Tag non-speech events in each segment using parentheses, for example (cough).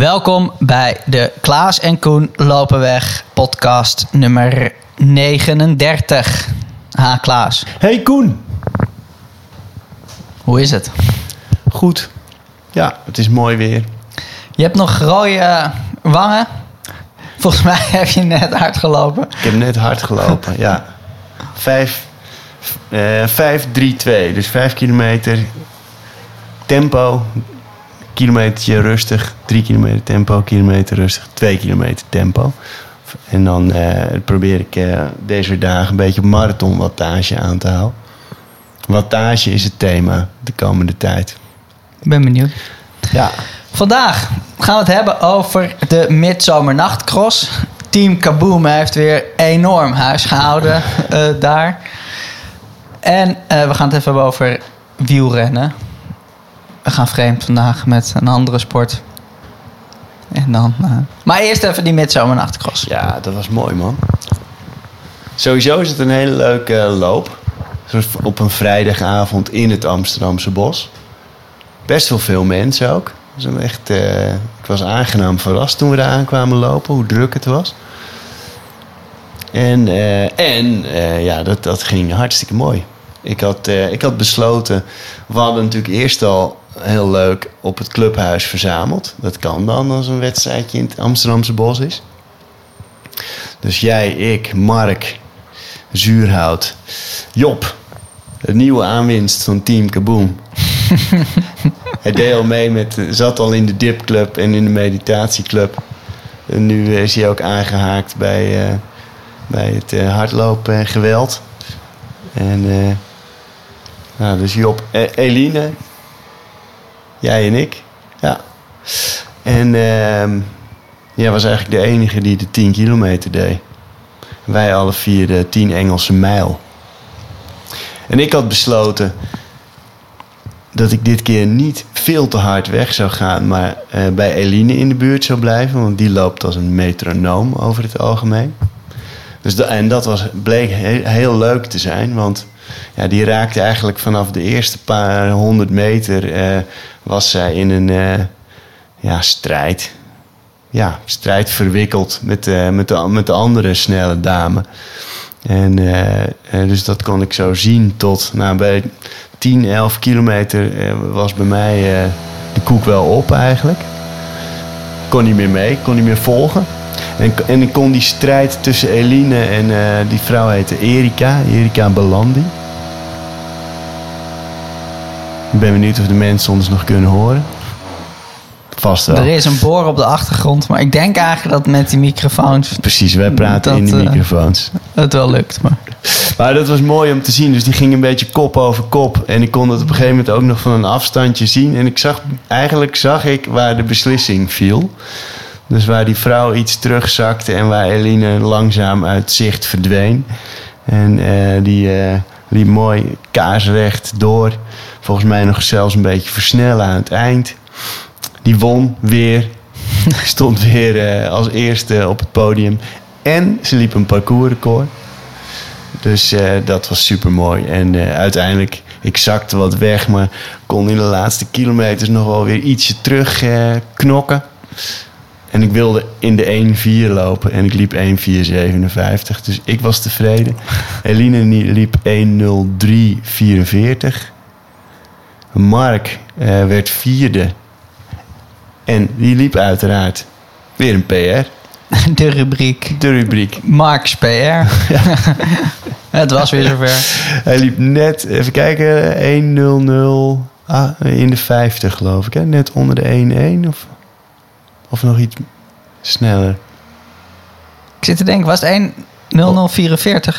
Welkom bij de Klaas en Koen lopen weg podcast nummer 39. Ha Klaas, Hey Koen. hoe is het? Goed. Ja, het is mooi weer. Je hebt nog rode eh, wangen. Volgens mij (laughs) heb je net hard gelopen. Ik heb net hard gelopen, ja. Vijf, eh, vijf, drie, twee. Dus vijf kilometer tempo. Kilometertje rustig. Drie kilometer tempo, kilometer rustig. Twee kilometer tempo. En dan eh, probeer ik eh, deze dagen een beetje marathonwattage aan te houden. Wattage is het thema de komende tijd. Ik ben benieuwd. Ja, Vandaag gaan we het hebben over de Midzomernachtcross. Team Kaboom heeft weer enorm huis gehouden eh, daar. En we gaan het even hebben over wielrennen. We gaan vreemd vandaag met een andere sport. En dan, eh, Maar eerst even die Midzomernachtcross. Ja, dat was mooi, man. Sowieso is het een hele leuke eh, loop. Op een vrijdagavond in het Amsterdamse bos. Best wel veel mensen ook. Dus echt, eh, ik was aangenaam verrast toen we daar aankwamen lopen, hoe druk het was. En, en ja, dat, dat ging hartstikke mooi. Ik had, ik had besloten, we hadden natuurlijk eerst al heel leuk op het clubhuis verzameld. Dat kan dan als een wedstrijdje in het Amsterdamse bos is. Dus jij, ik, Mark, Zuurhout, Job. De nieuwe aanwinst van Team Kaboom. (laughs) Hij deed al mee met, zat al in de dipclub en in de meditatieclub. En nu is hij ook aangehaakt bij, eh, bij het eh, hardlopen en geweld. En eh, nou, dus Job, eh, Eline, jij en ik. Ja. En ehm jij was eigenlijk de enige die de 10 kilometer deed. Wij alle vier de 10 Engelse mijl. En ik had besloten dat ik dit keer niet veel te hard weg zou gaan, maar eh, bij Eline in de buurt zou blijven, want die loopt als een metronoom over het algemeen. Dus en dat was, bleek heel leuk te zijn, want ja, die raakte eigenlijk vanaf de eerste paar honderd meter eh, was zij in een eh, ja, strijd. Ja, strijd verwikkeld met, eh, met, de, met de andere snelle dame. En dus dat kon ik zo zien tot, nou, bij 10, 11 kilometer was bij mij de koek wel op eigenlijk. Kon niet meer mee, kon niet meer volgen. En, en ik kon die strijd tussen Eline en die vrouw heette Erika, Erika Belandi. Ik ben benieuwd of de mensen ons nog kunnen horen. Vast wel. Er is een boor op de achtergrond, maar ik denk eigenlijk dat met die microfoons Precies, wij praten Dat, in de eh, microfoons. het wel lukt. Maar Maar dat was mooi om te zien. Dus die ging een beetje kop over kop. En ik kon dat op een gegeven moment ook nog van een afstandje zien. En ik zag, eigenlijk zag ik waar de beslissing viel. Dus waar die vrouw iets terugzakte en waar Eline langzaam uit zicht verdween. En eh, die eh, liep mooi kaarsrecht door. Volgens mij nog zelfs een beetje versnellen aan het eind. Die won weer. (laughs) Stond weer eh, als eerste op het podium. En ze liep een parcoursrecord. Dus eh, dat was super mooi. En eh, uiteindelijk, ik zakte wat weg, maar kon in de laatste kilometers nog wel weer ietsje terug knokken. En ik wilde in de 1-4 lopen en ik liep 1-4-57. Dus ik was tevreden. (laughs) Eline liep 1-0-3-44. Mark eh, werd vierde. En die liep uiteraard weer een PR. (laughs) de rubriek De rubriek Marks PR. (laughs) het was weer zover. Hij liep net, even kijken, 1-0-0 ah, in de 50 geloof ik. Hè? Net onder de 1-1 of, of nog iets sneller. Ik zit te denken, was het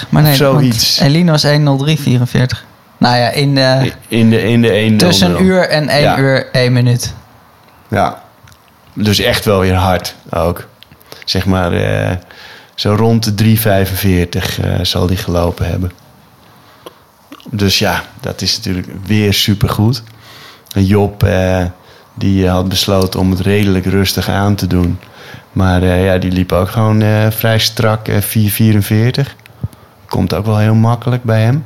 1.0044? Maar nee, Zoiets. Eline was 1.0344. Nou ja, in de, In de, in de 1-0. tussen een uur en 1 Ja. uur 1 minuut. Ja, dus echt wel weer hard ook. Zeg maar eh, zo rond de 3,45 eh, zal die gelopen hebben. Dus ja, dat is natuurlijk weer supergoed. Job, eh, die had besloten om het redelijk rustig aan te doen. Maar eh, ja, die liep ook gewoon eh, vrij strak eh 4,44. Komt ook wel heel makkelijk bij hem.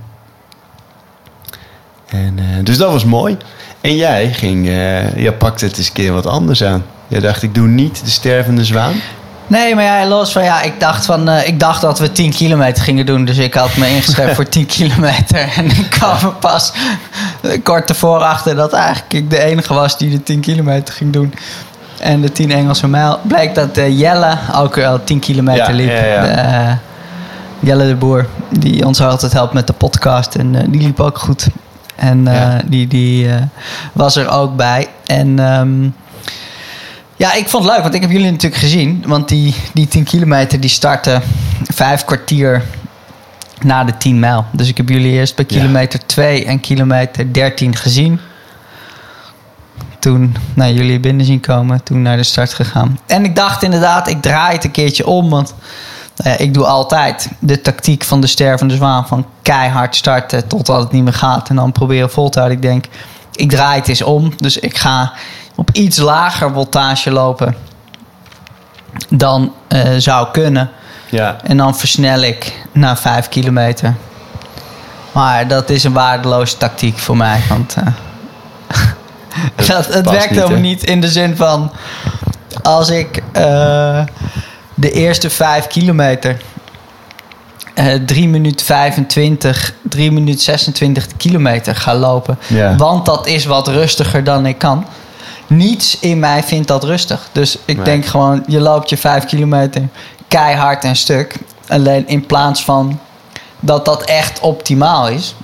En, eh, dus dat was mooi. En jij ging, eh, jij pakte het eens een keer wat anders aan. Je dacht, ik doe niet de stervende zwaan. Nee, maar ja, los van ja, ik dacht, van, eh, ik dacht dat we 10 kilometer gingen doen. Dus ik had me ingeschreven (laughs) voor 10 kilometer. (laughs) En ik kwam er pas kort ervoor achter dat eigenlijk ik de enige was die de 10 kilometer ging doen. En de 10 Engelse mijl. Bleek dat eh, Jelle ook al 10 kilometer Ja, liep. ja, ja. De, eh, Jelle de Boer, die ons altijd helpt met de podcast. En die liep ook goed. En die, die was er ook bij. En ehm, ja, ik vond het leuk, want ik heb jullie natuurlijk gezien. Want die, die 10 kilometer die starten vijf kwartier na de 10 mijl. Dus ik heb jullie eerst bij Ja. kilometer 2 en kilometer 13 gezien. Toen nou, jullie binnen zien komen, toen naar de start gegaan. En ik dacht inderdaad, ik draai het een keertje om. Want nou ja, ik doe altijd de tactiek van de stervende zwaan. Van keihard starten totdat het niet meer gaat. En dan proberen vol te houden. Ik denk, ik draai het eens om. Dus ik ga op iets lager voltage lopen dan eh, zou kunnen. Ja, En dan versnel ik naar 5 kilometer. Maar dat is een waardeloze tactiek voor mij. Want eh, (laughs) dat, het werkt niet, niet in de zin van... Als ik eh, de eerste 5 kilometer... eh 3 minuten 25, 3 minuten 26 kilometer ga lopen. Ja. Want dat is wat rustiger dan ik kan. Niets in mij vindt dat rustig. Dus ik Nee. denk gewoon, je loopt je 5 kilometer keihard en stuk. Alleen in plaats van dat dat echt optimaal is.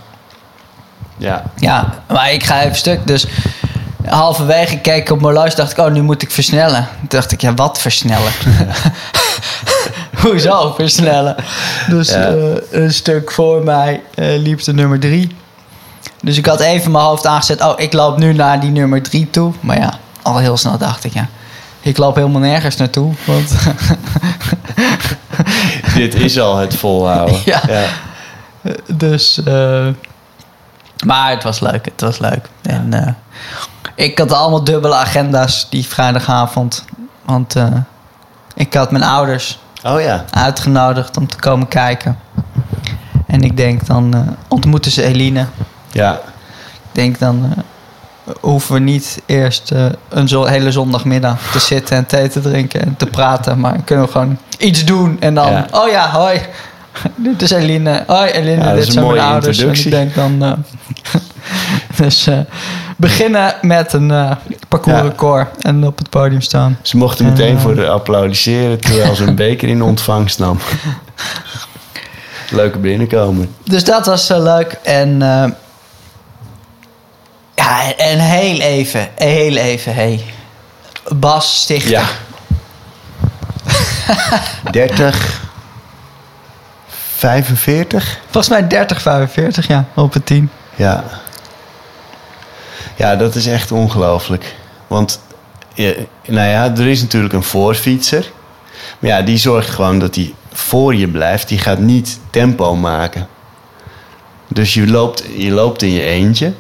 ja. Ja, maar ik ga even stuk. Dus halverwege keek ik op mijn horloge. Dacht ik, oh, nu moet ik versnellen. Toen dacht ik, ja, wat versnellen? (laughs) (laughs) (laughs) Hoezo versnellen? Dus Ja. eh, een stuk voor mij eh, liep de nummer drie. Dus ik had even mijn hoofd aangezet. Oh, ik loop nu naar die nummer drie toe. Maar ja, al heel snel dacht ik, ja. Ik loop helemaal nergens naartoe. Want (laughs) Dit is al het volhouden. Ja. ja. Dus, eh, maar het was leuk, het was leuk. En ik had allemaal dubbele agenda's die vrijdagavond. Want ik had mijn ouders Oh ja. uitgenodigd om te komen kijken. En ik denk dan eh, ontmoeten ze Eline. Ja. Ik denk dan eh, hoeven we niet eerst eh, een zo hele zondagmiddag te zitten en thee te drinken en te praten. Maar kunnen we gewoon iets doen en dan, Ja. oh ja, hoi. (laughs) Dit is Eline. Hoi Eline, Ja, dit is een zijn mijn mooie ouders. En ik denk dan... eh, (laughs) dus eh, beginnen met een eh parcoursrecord en op het podium staan. Ze mochten En, meteen voor de applaudisseren terwijl ze een beker in ontvangst nam. Leuke binnenkomen. Dus dat was zo leuk. En ja, en heel even, heel even, hey. Bas Stichter. Ja. (laughs) 30. 45. Volgens mij 30, 45, ja, op het 10. Ja. Ja, dat is echt ongelooflijk. Want, ja, nou ja, er is natuurlijk een voorfietser. Maar ja, die zorgt gewoon dat hij voor je blijft. Die gaat niet tempo maken. Dus je loopt, je loopt in je eentje.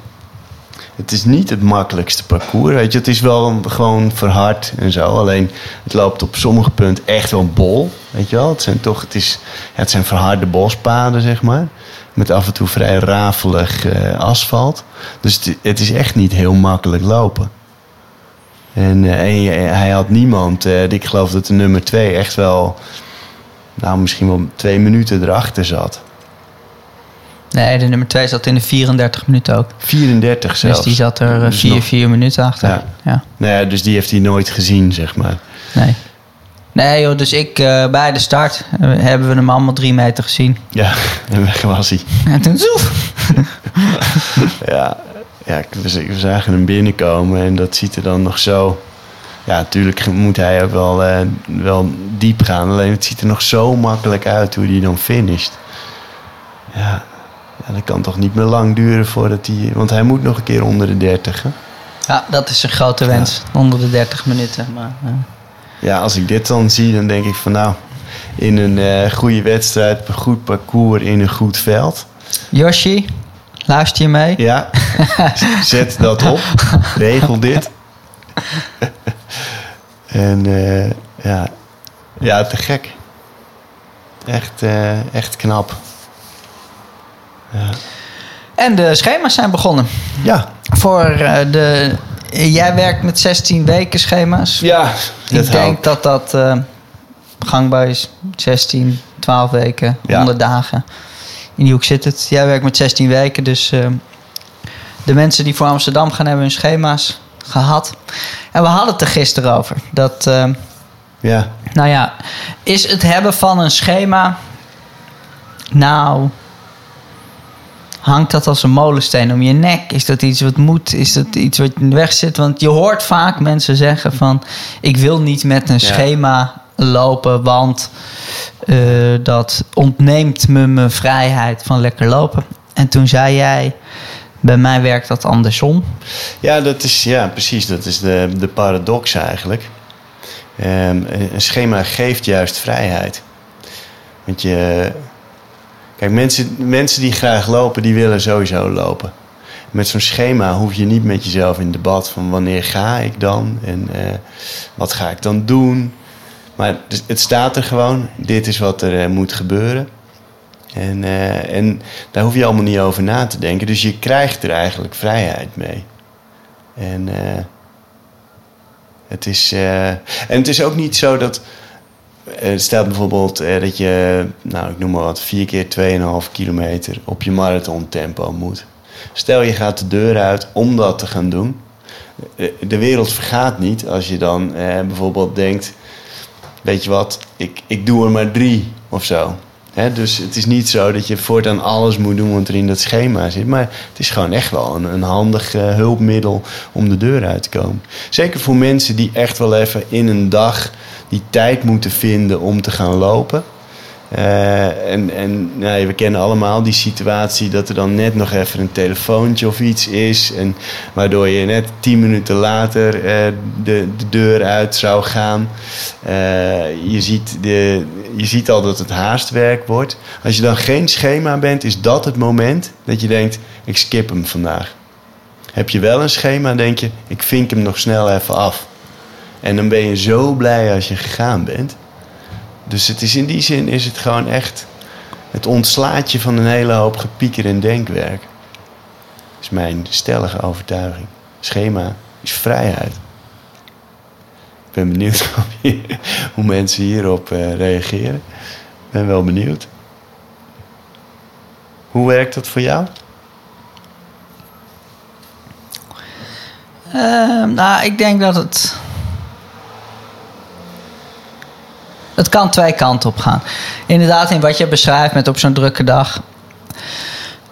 Het is niet het makkelijkste parcours. Weet je, het is wel gewoon verhard en zo. Alleen het loopt op sommige punten echt wel bol. Weet je wel, het zijn toch, het, is, het zijn verharde bospaden, zeg maar. Met af en toe vrij rafelig eh, asfalt. Dus het, het is echt niet heel makkelijk lopen. En, eh, en je- hij had niemand. eh, ik geloof dat de nummer twee echt wel, nou misschien wel twee minuten erachter zat. Nee, de nummer 2 zat in de 34 minuten ook. 34 zelfs. Dus die zat er Dus 4 nog- vier minuten achter. Ja. Ja. Nou ja, dus die heeft hij nooit gezien, zeg maar. Nee. Nee joh, dus ik eh, bij de start eh, hebben we hem allemaal drie meter gezien. Ja, (laughs) en weg was hij. En toen zoef. (laughs) Ja, ja we, we zagen hem binnenkomen en dat ziet er dan nog zo... Ja, natuurlijk moet hij ook wel, eh, wel diep gaan. Alleen het ziet er nog zo makkelijk uit hoe hij dan finisht. Ja, ja, dat kan toch niet meer lang duren voordat hij... Want hij moet nog een keer onder de 30, hè? Ja, dat is een grote wens. Onder de 30 minuten. Maar, Ja, als ik dit dan zie, dan denk ik van nou... In een eh, goede wedstrijd, een goed parcours, in een goed veld... Yoshi, luister je mee? Ja, (laughs) zet dat op. Regel dit. (laughs) en eh, ja. ja, te gek. Echt, eh, echt knap. Ja. En de schema's zijn begonnen. ja, Voor de jij werkt met 16 weken schema's. Ja, dat Ik denk dat dat eh, gangbaar is. 16, 12 weken, Ja. 100 dagen. In die hoek zit het. Jij werkt met 16 weken, dus eh, de mensen die voor Amsterdam gaan hebben hun schema's gehad. En we hadden het er gisteren over. Dat, eh, Ja, nou ja, is het hebben van een schema. Nou. Hangt dat als een molensteen om je nek? Is dat iets wat moet? Is dat iets wat in de weg zit? Want je hoort vaak mensen zeggen van... ik wil niet met een Ja. schema lopen... want eh, dat ontneemt me mijn vrijheid van lekker lopen. En toen zei jij... bij mij werkt dat andersom. ja, dat is, ja precies. Dat is de, de paradox eigenlijk. Ehm, een schema geeft juist vrijheid. Want je... Kijk, mensen, mensen die graag lopen, die willen sowieso lopen. Met zo'n schema hoef je niet met jezelf in debat van wanneer ga ik dan en eh, wat ga ik dan doen. Maar dus het staat er gewoon, dit is wat er eh, moet gebeuren. En, eh, en daar hoef je allemaal niet over na te denken. Dus je krijgt er eigenlijk vrijheid mee. En het is, en het is ook niet zo dat. Eh, stel bijvoorbeeld eh, dat je, nou ik noem maar wat, 4 keer 2,5 kilometer op je marathon tempo moet. Stel je gaat de deur uit om dat te gaan doen. Eh, De wereld vergaat niet als je dan bijvoorbeeld denkt: Weet je wat, ik, ik doe er maar drie of zo. Dus het is niet zo dat je voortaan alles moet doen wat er in dat schema zit. Maar het is gewoon echt wel een, een handig eh, hulpmiddel om de deur uit te komen. Zeker voor mensen die echt wel even in een dag die tijd moeten vinden om te gaan lopen. Eh, en en nou, we kennen allemaal die situatie dat er dan net nog even een telefoontje of iets is. En waardoor je net tien minuten later eh, de, de deur uit zou gaan. Je, ziet de, je ziet al dat het haastwerk wordt. Als je dan geen schema bent, is dat het moment dat je denkt: ik skip hem vandaag. Heb je wel een schema, denk je: ik vink hem nog snel even af. En dan ben je zo blij als je gegaan bent. Dus het is in die zin is het gewoon echt. Het ontslaat je van een hele hoop gepieker en denkwerk. is mijn stellige overtuiging. Schema is vrijheid. Ik ben benieuwd (laughs) hoe, mensen hierop eh, reageren. Ik ben wel benieuwd. Hoe werkt dat voor jou? Ehm, nou, ik denk dat het. Het kan twee kanten op gaan. Inderdaad, in wat je beschrijft met op zo'n drukke dag.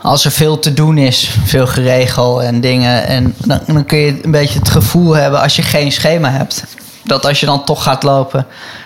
Als er veel te doen is, veel geregel en dingen. En dan, dan kun je een beetje het gevoel hebben als je geen schema hebt. Dat als je dan toch gaat lopen,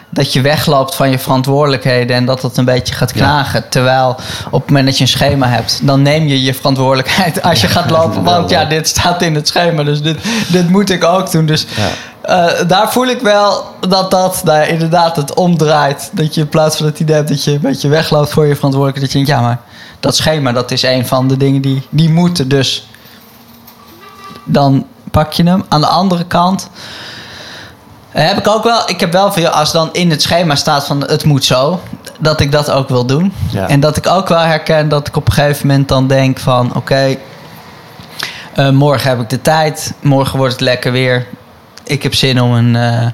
dat je wegloopt van je verantwoordelijkheden en dat dat een beetje gaat Ja. knagen. Terwijl op het moment dat je een schema hebt, dan neem je je verantwoordelijkheid als je gaat lopen. (laughs) Want ja, dit staat in het schema, dus dit, dit moet ik ook doen. Dus Ja. eh, daar voel ik wel dat dat inderdaad het omdraait. Dat je in plaats van het idee hebt dat je een beetje wegloopt voor je verantwoordelijkheid, dat je denkt, ja, maar dat schema dat is een van de dingen die, die moeten. Dus dan pak je hem. Aan de andere kant heb ik ook wel, ik heb wel veel, als dan in het schema staat van het moet zo, dat ik dat ook wil doen. Ja. En dat ik ook wel herken dat ik op een gegeven moment dan denk van oké, eh, morgen heb ik de tijd, morgen wordt het lekker weer. Ik heb zin om een, eh,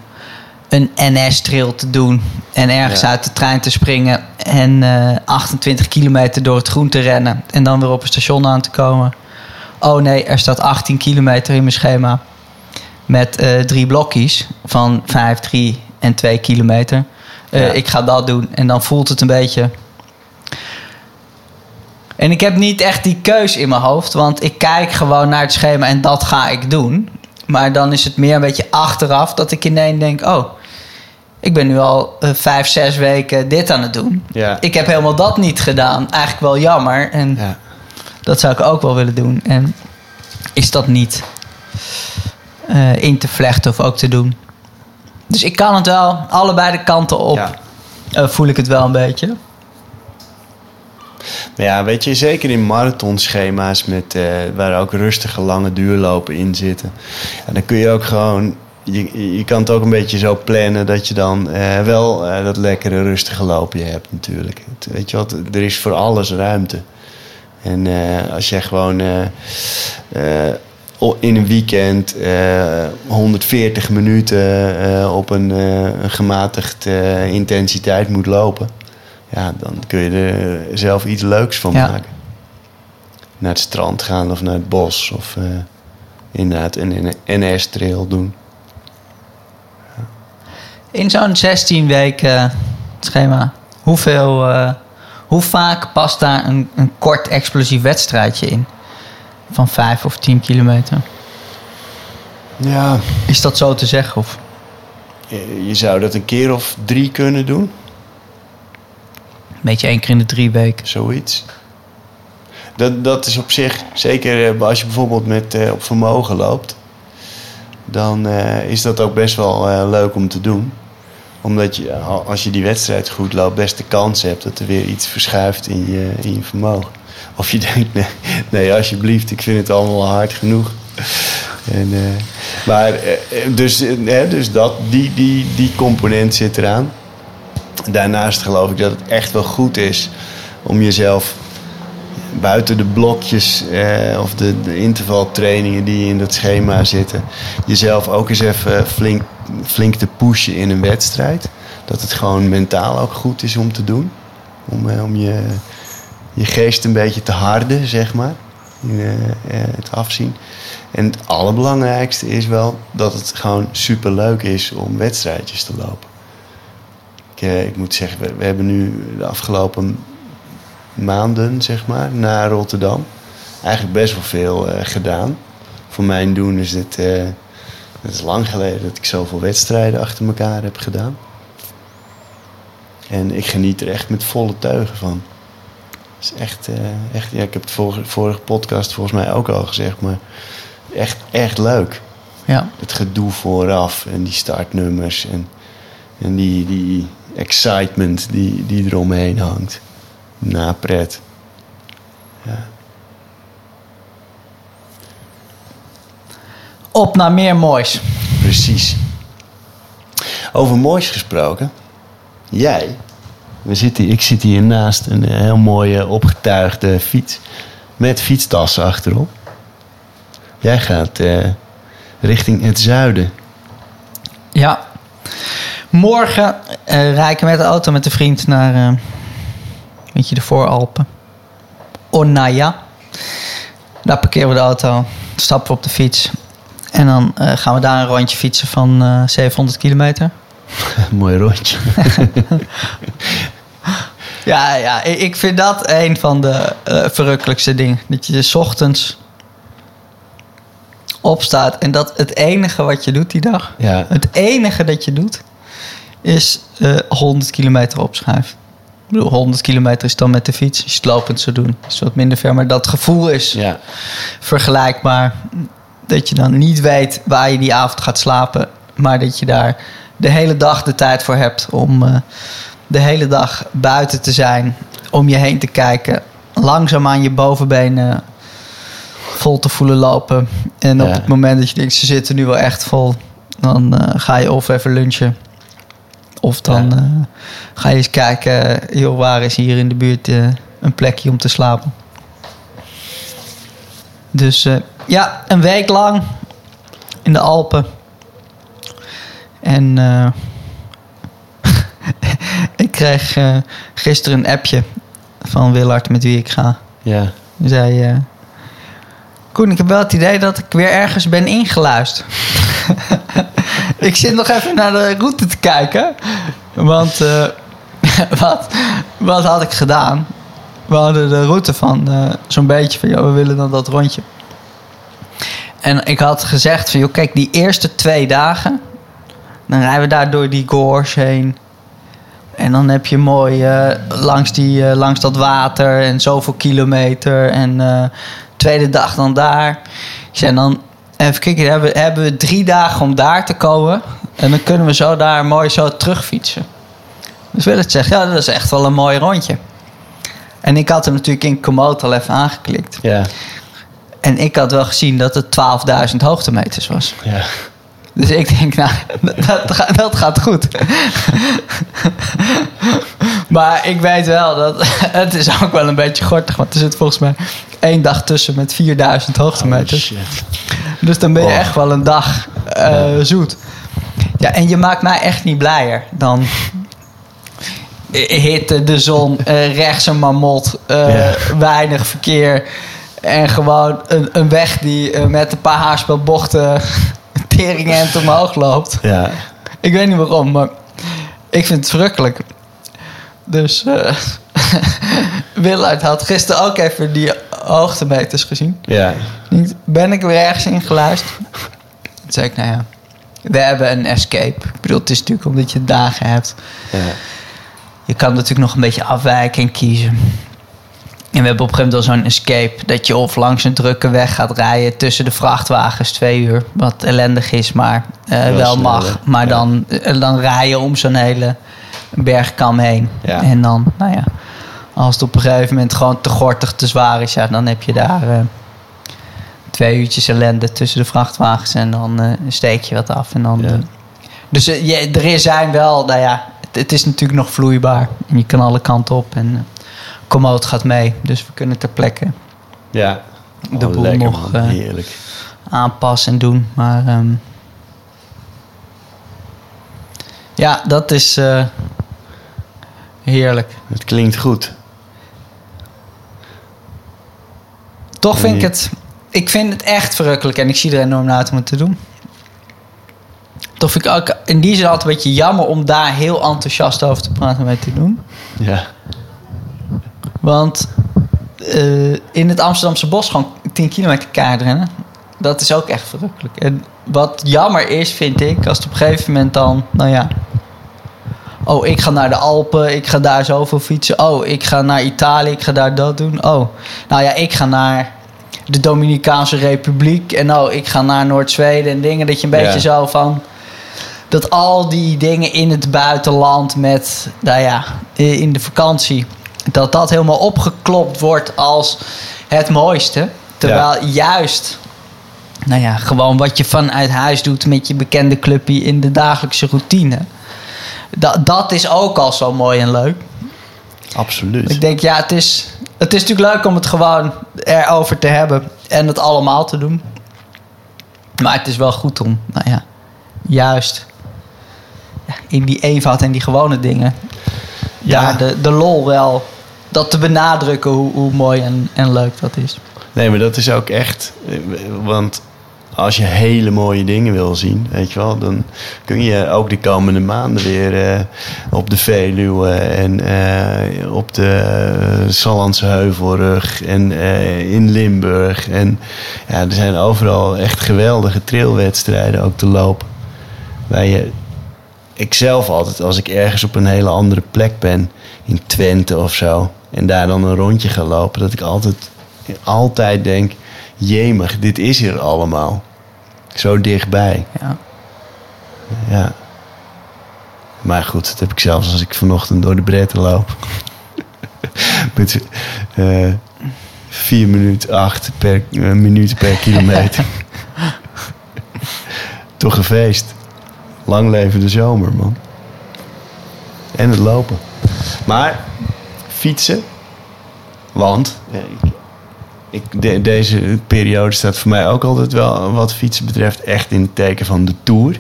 een NS-trail te doen en ergens Ja. uit de trein te springen en eh, 28 kilometer door het groen te rennen en dan weer op een station aan te komen. Oh nee, er staat 18 kilometer in mijn schema met eh, drie blokjes van 5, 3 en 2 kilometer. Eh, Ja. Ik ga dat doen en dan voelt het een beetje. En ik heb niet echt die keus in mijn hoofd, want ik kijk gewoon naar het schema en dat ga ik doen. Maar dan is het meer een beetje achteraf dat ik ineens denk: oh, ik ben nu al eh, vijf, zes weken dit aan het doen. Ja. Ik heb helemaal dat niet gedaan. Eigenlijk wel jammer. En Ja. dat zou ik ook wel willen doen. En is dat niet eh, in te vlechten of ook te doen? Dus ik kan het wel, allebei de kanten op, Ja. eh, voel ik het wel een beetje. Maar ja, weet je, zeker in marathonschema's met, eh, waar ook rustige lange duurlopen in zitten. En dan kun je ook gewoon, je, je kan het ook een beetje zo plannen dat je dan wel dat lekkere rustige loopje hebt natuurlijk. Het- weet je wat, er is voor alles ruimte. En als jij gewoon in een weekend eh, 140 minuten eh, op een, eh, een gematigd eh, intensiteit moet lopen. Ja, dan kun je er zelf iets leuks van Ja. maken. Naar het strand gaan of naar het bos of eh, inderdaad een NS-trail doen. In zo'n 16 weken schema, hoeveel, eh, hoe vaak past daar een, een kort explosief wedstrijdje in? Van 5 of 10 kilometer. Ja, Is dat zo te zeggen? Of? je je zou dat een keer of drie kunnen doen. Een beetje één keer in de drie weken. Zoiets. Dat, dat is op zich, zeker eh, als je bijvoorbeeld met, eh, op vermogen loopt, dan eh, is dat ook best wel leuk om te doen. Omdat je, al- als je die wedstrijd goed loopt, best de kans hebt dat er weer iets verschuift in je, in je vermogen. Of je denkt, nee, nee, alsjeblieft, ik vind het allemaal hard genoeg. En, eh, maar, eh, dus, eh, dus dat, die, die, die component zit eraan. Daarnaast geloof ik dat het echt wel goed is om jezelf buiten de blokjes eh, of de, de intervaltrainingen die in dat schema zitten, jezelf ook eens even flink, flink te pushen in een wedstrijd. Dat het gewoon mentaal ook goed is om te doen. Om, om je, je geest een beetje te harden, zeg maar. In, eh, eh, het afzien. En het allerbelangrijkste is wel dat het gewoon super leuk is om wedstrijdjes te lopen. Ik, eh, ik moet zeggen, we, hebben nu de afgelopen maanden, zeg maar, naar Rotterdam. Eigenlijk best wel veel gedaan. Voor mijn doen is dit... het is lang geleden dat ik zoveel wedstrijden achter elkaar heb gedaan. En ik geniet er echt met volle teugen van. Het is echt, eh, echt ja, ik heb het vorige, vorige podcast volgens mij ook al gezegd, maar echt, echt leuk. Ja. Het gedoe vooraf en die startnummers en, en die, die excitement die, die eromheen hangt. Na pret. Ja. Op naar meer moois. Precies. Over moois gesproken. Jij, we zitten, ik zit hier naast een heel mooie opgetuigde fiets. Met fietstassen achterop. Jij gaat eh, richting het zuiden. Ja. Morgen eh rijd ik met de auto met een vriend naar eh weet je, de Vooralpen. Onaya. Daar parkeren we de auto, stappen we op de fiets. En dan eh, gaan we daar een rondje fietsen van eh 700 kilometer. (laughs) Mooi rondje. (laughs) Ja, ja, ik vind dat een van de eh, verrukkelijkste dingen. Dat je dus ochtends opstaat en dat het enige wat je doet die dag, Ja, het enige dat je doet, is eh 100 kilometer opschuiven. Ik bedoel, 100 kilometer is dan met de fiets. Als je het lopend zou doen, is wat minder ver. Maar dat gevoel is ja, vergelijkbaar. Dat je dan niet weet waar je die avond gaat slapen. Maar dat je daar de hele dag de tijd voor hebt om eh, de hele dag buiten te zijn. Om je heen te kijken. Langzaam aan je bovenbenen vol te voelen lopen. En op het moment dat je denkt, ze zitten nu wel echt vol. Dan eh, ga je of even lunchen. Of dan Ja. eh, ga je eens kijken, joh, waar is hier in de buurt een plekje om te slapen. Dus ja, een week lang in de Alpen. En eh, (laughs) ik kreeg eh, gisteren een appje van Willard met wie ik ga. ja. Die zei... eh, Koen, ik heb wel het idee dat ik weer ergens ben ingeluisterd. (laughs) ik zit nog even naar de route te kijken. Want (laughs) wat, wat had ik gedaan? We hadden de route van zo'n beetje van... Ja, we willen dan dat rondje. En ik had gezegd van... Joh, kijk, die eerste twee dagen... Dan rijden we daar door die gorge heen. En dan heb je mooi eh, langs, die, eh, langs dat water en zoveel kilometer. En eh, tweede dag dan daar. Zei dan, even kijken, dan hebben, hebben we drie dagen om daar te komen. En dan kunnen we zo daar mooi zo terugfietsen. Dus Willert zegt, ja, dat is echt wel een mooi rondje. En ik had hem natuurlijk in Komoot al even aangeklikt. Ja, En ik had wel gezien dat het 12.000 hoogtemeters was. ja. Dus ik denk, nou, dat, gaat- dat gaat goed. maar ik weet wel dat het is ook wel een beetje gortig. Want er zit volgens mij één dag tussen met 4000 hoogtemeters. Oh. Dus dan ben je Oh. echt wel een dag eh, zoet. Ja, en je maakt mij echt niet blijer dan hitte, de zon, eh, rechts een mamot, eh, Ja. weinig verkeer en gewoon een, een weg die met een paar haarspelbochten teringend omhoog loopt. Ja, Ik weet niet waarom, maar ik vind het verrukkelijk. Dus eh (laughs) Willard had gisteren ook even die hoogtemeters gezien. ja. Ben ik weer ergens in geluisterd? Toen zei ik, nou ja, we hebben een escape. Ik bedoel, het is natuurlijk omdat je dagen hebt. ja. Je kan natuurlijk nog een beetje afwijken en kiezen. En we hebben op een gegeven moment al zo'n escape... dat je of langs een drukke weg gaat rijden... tussen de vrachtwagens twee uur. Wat ellendig is, maar eh, Wel snel, mag. hè? Maar Ja. dan, eh, dan rij je om zo'n hele bergkam heen. Ja. En dan, nou ja... als het op een gegeven moment gewoon te gortig, te zwaar is... Ja, dan heb je daar... eh, twee uurtjes ellende tussen de vrachtwagens... en dan eh, steek je wat af en dan... Ja. dus je, er zijn wel, nou ja, het, het is natuurlijk nog vloeibaar. En je kan alle kanten op en uh, Komoot gaat mee. Dus we kunnen ter plekke ja. de Oh, boel lekker, nog eh, Heerlijk. aanpassen en doen. Maar ehm, ja, dat is eh, heerlijk. Het klinkt goed. Toch vind ik het, ik vind het echt verrukkelijk en ik zie er enorm naar uit om het te doen. Toch vind ik ook in die zin altijd een beetje jammer om daar heel enthousiast over te praten en mee te doen. Ja. Want eh, in het Amsterdamse bos gewoon 10 kilometer kaartrennen. Dat is ook echt verrukkelijk. En wat jammer is, vind ik, als het op een gegeven moment dan, nou ja. Oh, ik ga naar de Alpen, ik ga daar zoveel fietsen. Oh, ik ga naar Italië, ik ga daar dat doen. Oh, nou ja, ik ga naar de Dominicaanse Republiek. En oh, ik ga naar Noord-Zweden en dingen. Dat je een beetje Ja. zo van. Dat al die dingen in het buitenland met, nou ja, in de vakantie. Dat dat helemaal opgeklopt wordt als het mooiste. Terwijl juist, nou ja, gewoon wat je vanuit huis doet met je bekende clubje in de dagelijkse routine. Dat, dat is ook al zo mooi en leuk. Absoluut. Ik denk, ja, het is, het is natuurlijk leuk om het gewoon erover te hebben en het allemaal te doen. Maar het is wel goed om, nou ja, juist ja, in die eenvoud en die gewone dingen, Ja. daar de, de lol wel, dat te benadrukken hoe, hoe mooi en, en leuk dat is. Nee, maar dat is ook echt. eh, Want als je hele mooie dingen wil zien, weet je wel, dan kun je ook de komende maanden weer eh, op de Veluwe en eh, op de Sallandse Heuvelrug en eh, in Limburg. En ja, er zijn overal echt geweldige trailwedstrijden ook te lopen. Waar je, ik zelf altijd, als ik ergens op een hele andere plek ben, in Twente of zo, en daar dan een rondje ga lopen, dat ik altijd altijd denk: jemig, dit is hier allemaal. Zo dichtbij. Ja. Ja. Maar goed, dat heb ik zelfs als ik vanochtend door de bretten loop. (laughs) Met eh 4 minuten 8 per, eh, minuten per (laughs) kilometer. Toch een feest. Lang leven de zomer, man. En het lopen. Maar fietsen. Want ik, ik, de- deze periode staat voor mij ook altijd wel wat fietsen betreft echt in het teken van de Tour.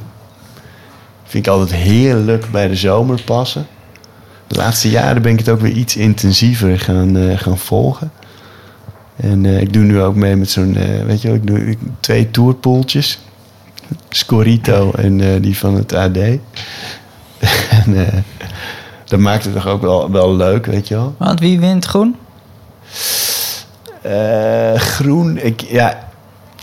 Vind ik altijd heerlijk bij de zomer passen. De laatste jaren ben ik het ook weer iets intensiever gaan, eh, gaan volgen. En eh, ik doe nu ook mee met zo'n, eh, weet je wel, ik doe twee tourpoeltjes. Scorito en die van het AD. (laughs) en dat maakt het toch ook wel, wel leuk, weet je wel. Want wie wint groen? Eh, groen, ik, ja,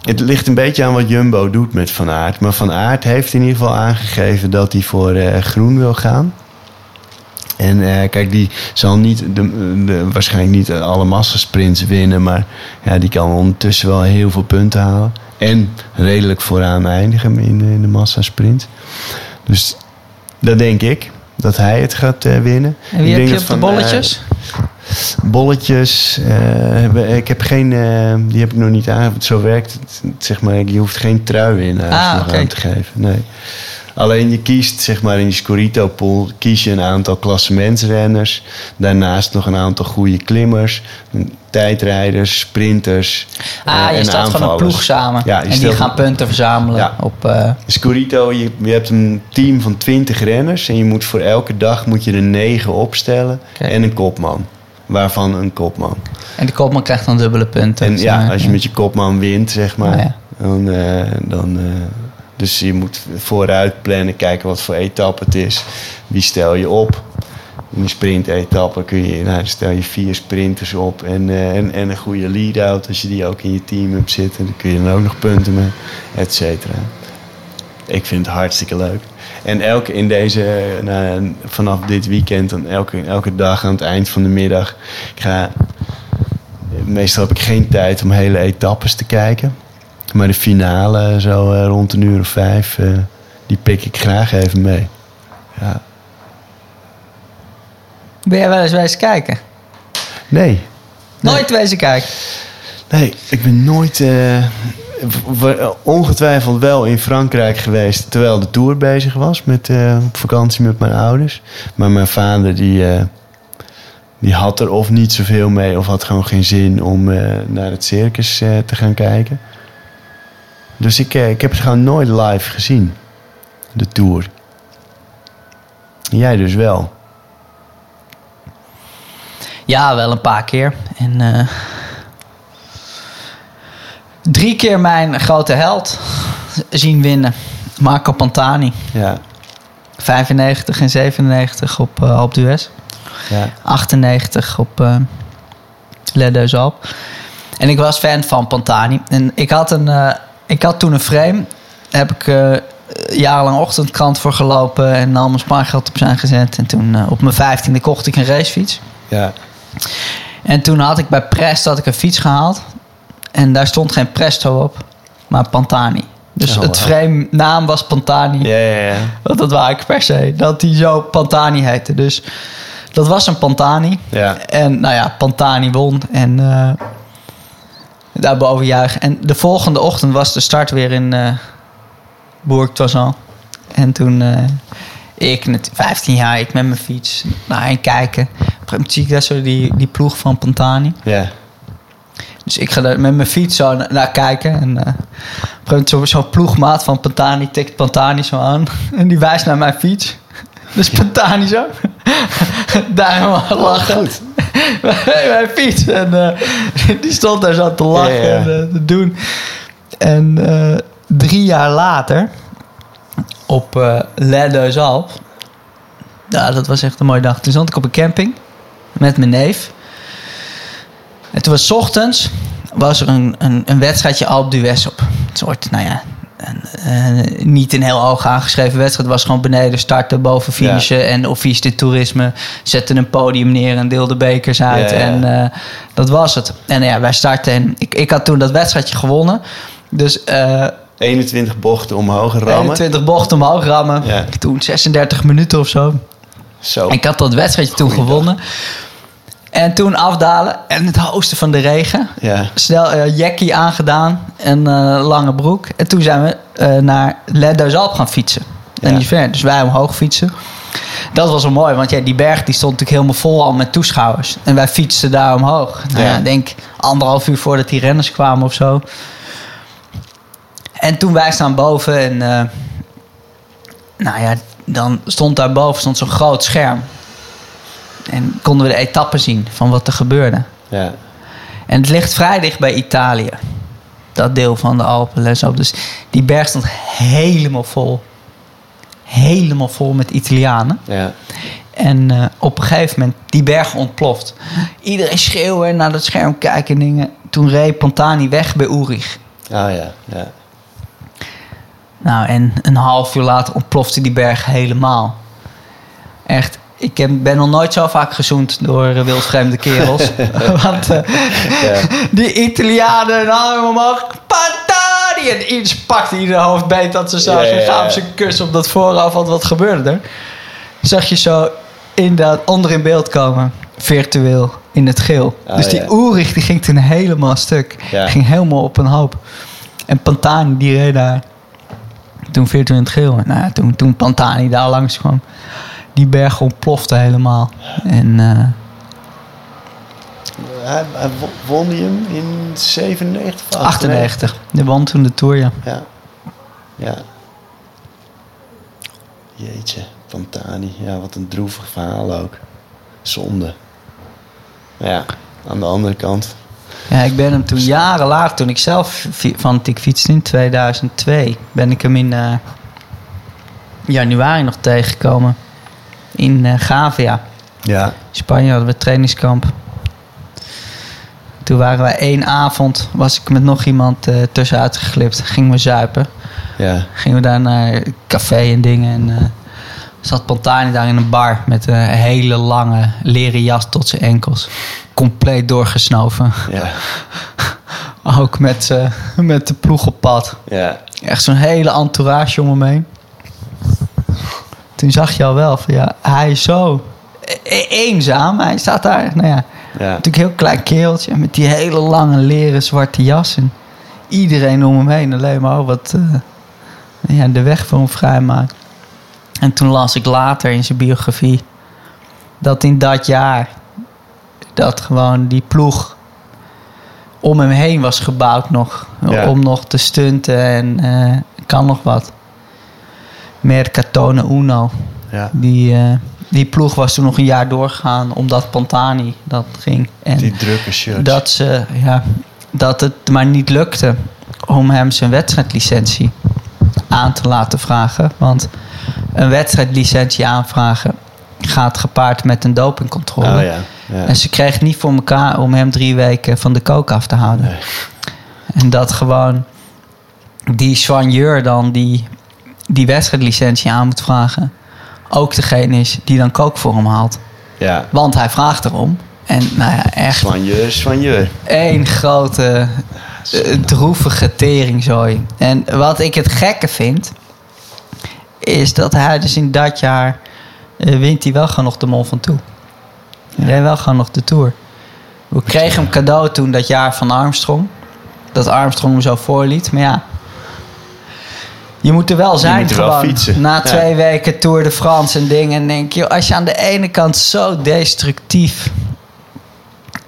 het ligt een beetje aan wat Jumbo doet met Van Aert. Maar Van Aert heeft in ieder geval aangegeven dat hij voor eh, groen wil gaan. En eh, kijk, die zal niet de, de, waarschijnlijk niet alle massasprints winnen. Maar ja, die kan ondertussen wel heel veel punten halen. En redelijk vooraan eindigen in, in de massasprint. Dus dat denk ik. Dat hij het gaat eh, winnen. En wie Ik heb je op de Van, eh, bolletjes? bolletjes. eh, ik heb geen, die heb ik nog niet aan. Zo werkt het, zeg maar. Je hoeft geen trui in huis Ah, aan te geven. Nee. Alleen je kiest, zeg maar, in je Scorito pool kies je een aantal klassementsrenners. Daarnaast nog een aantal goede klimmers, tijdrijders, sprinters. Ah, eh, je en stelt gewoon een ploeg samen. Ja, en die gaan punten verzamelen Ja. op... eh, Scorito, je, je hebt een team van 20 renners en je moet voor elke dag moet je er 9 opstellen en een kopman. Waarvan een kopman. en die kopman krijgt dan dubbele punten. En Dus, ja, eh, als je met je kopman wint, zeg maar, ja. dan, eh, dan eh, dus je moet vooruit plannen, kijken wat voor etappe het is. Wie stel je op? In een sprintetappe kun je, nou, stel je vier sprinters op en, eh, en, en een goede lead-out. Als je die ook in je team hebt zitten, dan kun je dan ook nog punten mee, et cetera. Ik vind het hartstikke leuk. En elke in deze, nou, vanaf dit weekend, dan elke, elke dag aan het eind van de middag. Ga, meestal heb ik geen tijd om hele etappes te kijken. Maar de finale, zo eh, rond een uur of vijf, eh, die pik ik graag even mee. Ja. Ben jij wel eens wezen kijken? Nee, Nooit wezen kijken. nee, ik ben nooit. eh, ongetwijfeld wel in Frankrijk geweest terwijl de tour bezig was. Met, op vakantie met mijn ouders. Maar mijn vader die, die had er of niet zoveel mee of had gewoon geen zin om naar het circus te gaan kijken. Dus ik, eh, ik heb het gewoon nooit live gezien. De tour. Jij dus wel. Ja, wel een paar keer. En eh, drie keer mijn grote held zien winnen. Marco Pantani. Ja, 95 en 97 op uh, Alpe d'Huez. ja, 98 op uh, Les Deux Alpes. En ik was fan van Pantani. En ik had, een, uh, ik had toen een frame. Daar heb ik uh, jarenlang ochtendkrant voor gelopen. En al mijn spaargeld op zijn gezet. En toen uh, op mijn vijftiende kocht ik een racefiets. ja. En toen had ik bij Presto had ik een fiets gehaald. En daar stond geen Presto op, maar Pantani. Dus Oh, het frame naam was Pantani. Ja, ja, ja. Want dat wou ik per se. Dat die zo Pantani heette. Dus dat was een Pantani. Ja. En nou ja, Pantani won. En uh, daarboven juichen. En de volgende ochtend was de start weer in uh, Bourg-Toisan. En toen... Uh, ik, net 15 jaar, ik met mijn fiets naar kijken. Een moment zie ik zo die, die ploeg van Pantani. Ja. Dus ik ga daar met mijn fiets zo naar, naar kijken. En uh, zo'n zo ploegmaat van Pantani tikt Pantani zo aan. (laughs) En die wijst naar mijn fiets. (laughs) Dus Pantani zo. (laughs) daar helemaal lachen. Oh, (laughs) mijn fiets. En uh, die stond daar zo te lachen Ja, ja. en uh, te doen. En uh, drie jaar later, op uh, Alpes. Ja, dat was echt een mooie dag. Toen stond ik op een camping met mijn neef. En toen was 's ochtends was er een, een, een wedstrijdje Alpe d'Huez op. Een soort, nou ja, een, uh, niet een heel hoog aangeschreven wedstrijd. Het was gewoon beneden starten, boven finishen. Ja. En office de toerisme zette een podium neer en deelde bekers uit. Ja, ja. En uh, dat was het. En ja, wij startten. En ik, ik had toen dat wedstrijdje gewonnen. Dus... Uh, 21 bochten omhoog rammen. 21 bochten omhoog rammen. Toen 36 minuten of zo. Zo. Ik had dat wedstrijdje toen gewonnen. En toen afdalen en het hoogste van de regen. Ja. Snel uh, jackie aangedaan en uh, lange broek. En toen zijn we uh, naar Les Alpes gaan fietsen. En Ja. niet ver. Dus wij omhoog fietsen. Dat was wel mooi, want ja, die berg die stond natuurlijk helemaal vol al met toeschouwers. En wij fietsten daar omhoog. Nou, Ja. ja. Ik denk anderhalf uur voordat die renners kwamen of zo. En toen wij staan boven en... eh, nou ja, dan stond daar boven stond zo'n groot scherm. En konden we de etappen zien van wat er gebeurde. Ja. En het ligt vrij dicht bij Italië. Dat deel van de Alpen. Les op. Dus die berg stond helemaal vol. Helemaal vol met Italianen. Ja. En uh, op een gegeven moment, die berg ontploft. Iedereen schreeuwen naar dat scherm kijken en dingen. Toen reed Pantani weg bij Urich. Oh ja. Ja. Nou, en een half uur later ontplofte die berg helemaal. Echt, ik ben nog nooit zo vaak gezoend door uh, wildvreemde kerels. (laughs) Want uh, Ja. die Italianen, arm omhoog, Pantani! En iedereen pakte ieder hoofdbeet dat ze zag. Ja, ja, En ja. gaven ze kus op dat voorhoofd. Want wat gebeurde er? Zag je zo inderdaad onder in beeld komen. Virtueel, in het geel. Oh, dus die. Oerig, die ging toen helemaal stuk. Ging helemaal op een hoop. En Pantani, die reed daar toen virtueel in het geel. Nou toen, toen Pantani daar langs kwam, die berg ontplofte helemaal. En eh, Hij, hij wo- won hij hem in 97 of 98, de won toen de Tour, ja. Ja. Ja. Jeetje, Pantani. Ja, wat een droevig verhaal ook. Zonde. Ja, aan de andere kant. Ja, ik ben hem toen jaren later, toen ik zelf fi- fanatiek fietste in 2002, ben ik hem in eh, januari nog tegengekomen. In eh Gavia, Ja. Spanje hadden we trainingskamp. Toen waren wij één avond, was ik met nog iemand eh tussenuit geglipt. Gingen we zuipen. Ja. Gingen we daar naar café en dingen. En eh, zat Pantani daar in een bar met een hele lange leren jas tot zijn enkels. Compleet doorgesnoven. Ja. (laughs) Ook met, met de ploeg op pad. Ja. Echt zo'n hele entourage om hem heen. Toen zag je al wel van ja, hij is zo e- eenzaam. Hij staat daar, nou ja, Ja. natuurlijk een heel klein keeltje met die hele lange leren zwarte jas. En iedereen om hem heen alleen maar oh, wat eh, ja, de weg voor hem vrijmaakt. En toen las ik later in zijn biografie dat in dat jaar dat gewoon die ploeg om hem heen was gebouwd nog. Ja. Om nog te stunten en eh, kan nog wat. Mercatone Uno. Ja. Die, eh, die ploeg was toen nog een jaar doorgegaan omdat Pantani dat ging. En Die drukke shirts. dat, ze, ja, dat het maar niet lukte om hem zijn wedstrijdlicentie aan te laten vragen. Want een wedstrijdlicentie aanvragen gaat gepaard met een dopingcontrole. Oh ja. ja. En ze kreeg niet voor elkaar om hem drie weken van de kook af te houden. Nee. En dat gewoon die soigneur dan die, die wedstrijdlicentie aan moet vragen... ook degene is die dan kook voor hem haalt. Ja. Want hij vraagt erom. En nou ja, echt Soigneur, soigneur. één grote eh, droevige teringzooi. En wat ik het gekke vind... is dat hij dus in dat jaar... eh, wint hij wel gewoon nog de Mont Ventoux. Hij reed wel gewoon nog de Tour. We kregen hem cadeau toen dat jaar van Armstrong. Dat Armstrong hem zo voorliet. Maar ja... Je moet er wel zijn moet er wel gewoon. fietsen. Na Ja. twee weken Tour de France en dingen. En denk je, als je aan de ene kant zo destructief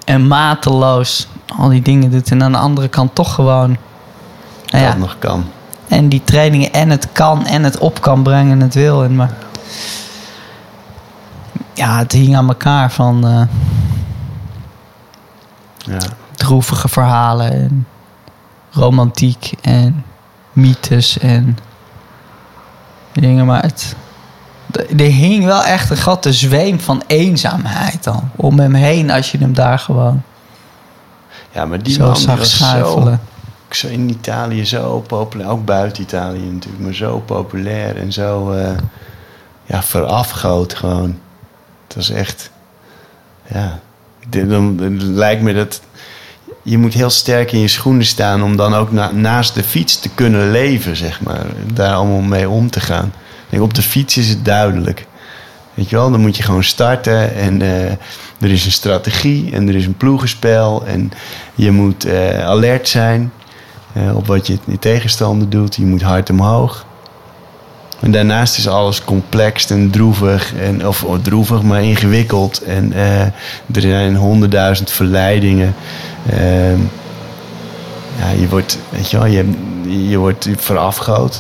en mateloos al die dingen doet. En aan de andere kant toch gewoon. Nou ja, Dat nog kan. en die trainingen en het kan en het op kan brengen en het wil. En maar, ja, het hing aan elkaar van eh, Ja. droevige verhalen en romantiek en mythes en dingen. Maar het, er hing wel echt een grote zweem van eenzaamheid al om hem heen als je hem daar gewoon ja, maar die zo zag was zo, schuifelen. zo in Italië zo populair. Ook buiten Italië natuurlijk. Maar zo populair en zo eh ja, verafgoot gewoon. Het was echt... Ja. Dan, dan lijkt me dat... Je moet heel sterk in je schoenen staan om dan ook na- naast de fiets te kunnen leven, zeg maar. Daar allemaal mee om te gaan. Denk, op de fiets is het duidelijk. Weet je wel, dan moet je gewoon starten en eh, er is een strategie en er is een ploegenspel en je moet eh, alert zijn eh, op wat je tegenstander doet. Je moet hard omhoog. En daarnaast is alles complex en droevig, en, of oh, droevig, maar ingewikkeld. En eh, er zijn honderdduizend verleidingen. Ehm, ja, je wordt, weet je wel, je, je wordt.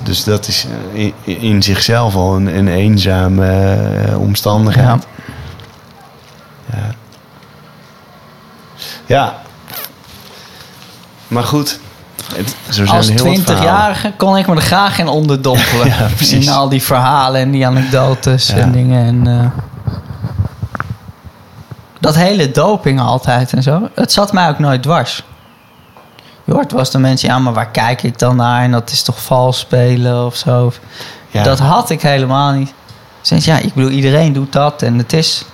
Dus dat is eh, in, in zichzelf al een, een eenzame eh, omstandigheid. Ja. ja. Maar goed. Het, Als. 20-jarige kon ik me er graag in onderdompelen. (laughs) Ja, precies. in al die verhalen en die anekdotes en dingen. En, eh, dat hele doping altijd en zo. Het zat mij ook nooit dwars. Je hoort eens de mensen, ja, maar waar kijk ik dan naar? En dat is toch vals spelen of zo. Ja. Dat had ik helemaal niet. Sinds, ja, ik bedoel, iedereen doet dat. En het is...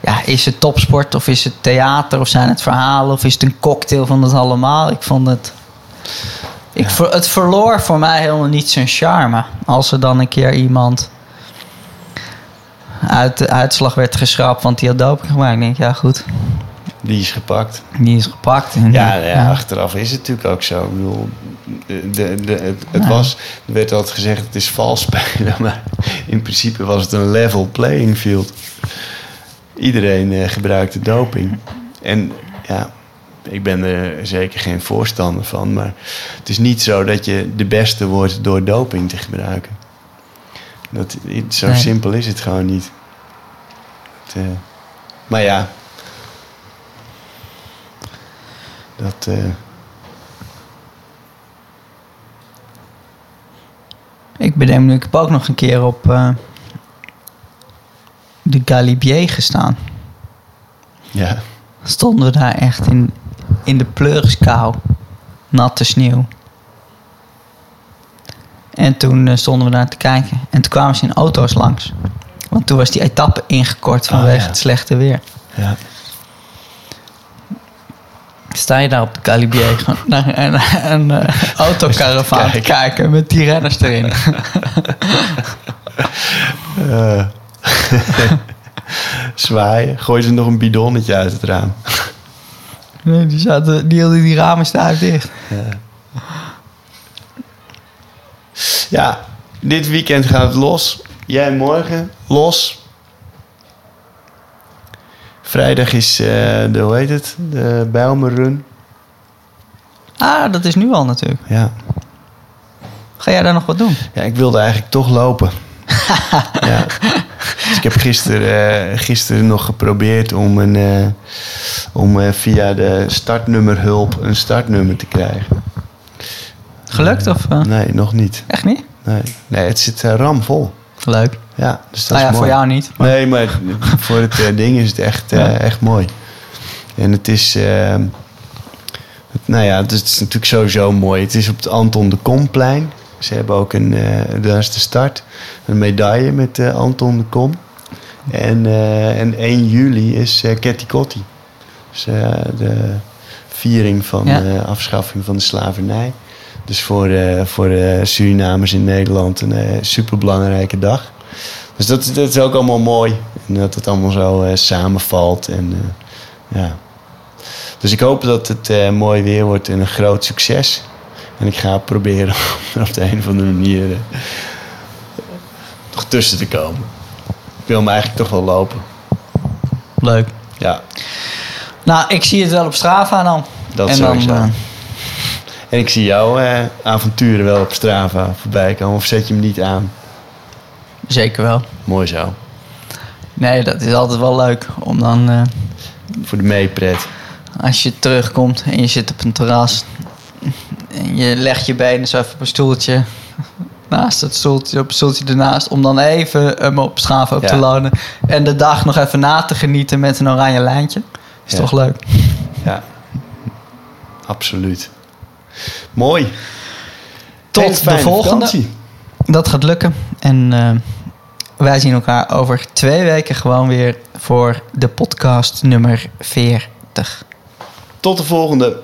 Ja, is het topsport of is het theater of zijn het verhalen... of is het een cocktail van het allemaal? Ik vond het... Ik het verloor voor mij helemaal niet zijn charme. Als er dan een keer iemand uit de uitslag werd geschrapt... want die had doping gebruikt. Ik denk, ja goed. Die is gepakt. Die is gepakt. Ja, ja, achteraf is het natuurlijk ook zo. Ik bedoel, de, de, de- het, het Ja. was, er werd altijd gezegd het is vals (laughs) spelen, maar in principe was het een level playing field. Iedereen eh, gebruikte doping. En ja, ik ben er zeker geen voorstander van, maar het is niet zo dat je de beste wordt door doping te gebruiken. Dat, zo Nee. simpel is het gewoon niet. Het, eh, maar ja, dat. eh, Ik bedenk nu, ik heb ook nog een keer op eh, de Galibier gestaan. ja. Stonden we daar echt in, in de pleuriskou. Natte sneeuw. En toen eh, stonden we daar te kijken. En toen kwamen ze in auto's langs. Want toen was die etappe ingekort vanwege Oh, ja. het slechte weer. Ja. Sta je daar op de Galibier (laughs) gewoon naar een, een, eh, (laughs) autocaravaan te Kijken. kijken met die renners erin. (laughs) Eh. zwaaien. Gooi ze nog een bidonnetje uit het raam. Nee, die, zaten, die hielden die ramen stijf dicht. Ja, dit weekend gaat het los. Jij morgen los. Vrijdag is eh, de, hoe heet het? De Bijlmer Run. Ah, dat is nu al natuurlijk. Ja. Ga jij daar nog wat doen? ja, ik wilde eigenlijk toch lopen. (laughs) ja. Dus ik heb gisteren, eh, gisteren nog geprobeerd om, een, eh, om eh, via de startnummerhulp een startnummer te krijgen. Gelukt of? Nee, nog niet. Echt niet? Nee, nee het zit ramvol. Leuk. Ja, dus dat nou ja, is mooi. voor jou niet. maar- Nee, maar (laughs) voor het ding is het echt, Ja. echt mooi. En het is, eh, het- nou ja, het is, het is natuurlijk sowieso mooi. Het is op het Anton de Komplein. Ze hebben ook een, eh, daar is de start, een medaille met eh, Anton de Kom. En, eh, en 1 juli is eh Ketty Kotti. Dus de viering van Ja. de afschaffing van de slavernij. Dus voor, voor de Surinamers in Nederland een superbelangrijke dag. Dus dat, dat is ook allemaal mooi. En dat het allemaal zo samenvalt. En, ja. Dus ik hoop dat het mooi weer wordt en een groot succes. En ik ga proberen om er op de een of andere manier eh, toch tussen te komen. Ik wil me eigenlijk toch wel lopen. Leuk. Ja, Nou, ik zie het wel op Strava dan. dat en sowieso. dan, eh, En ik zie jouw eh, avonturen wel op Strava voorbij komen. Of zet je hem niet aan? zeker wel. Mooi zo. Nee, dat is altijd wel leuk. Om dan, Voor de meepret. als je terugkomt en je zit op een terras. En je legt je benen zo even op een stoeltje. (laughs) Naast het stoeltje, op stoeltje ernaast. Om dan even hem op Strava op Ja. te laden. En de dag nog even na te genieten met een oranje lijntje. Is Ja. toch leuk? Ja, absoluut. Mooi. Tot de volgende. vakantie. Dat gaat lukken. En eh, wij zien elkaar over twee weken gewoon weer voor de podcast nummer 40. Tot de volgende.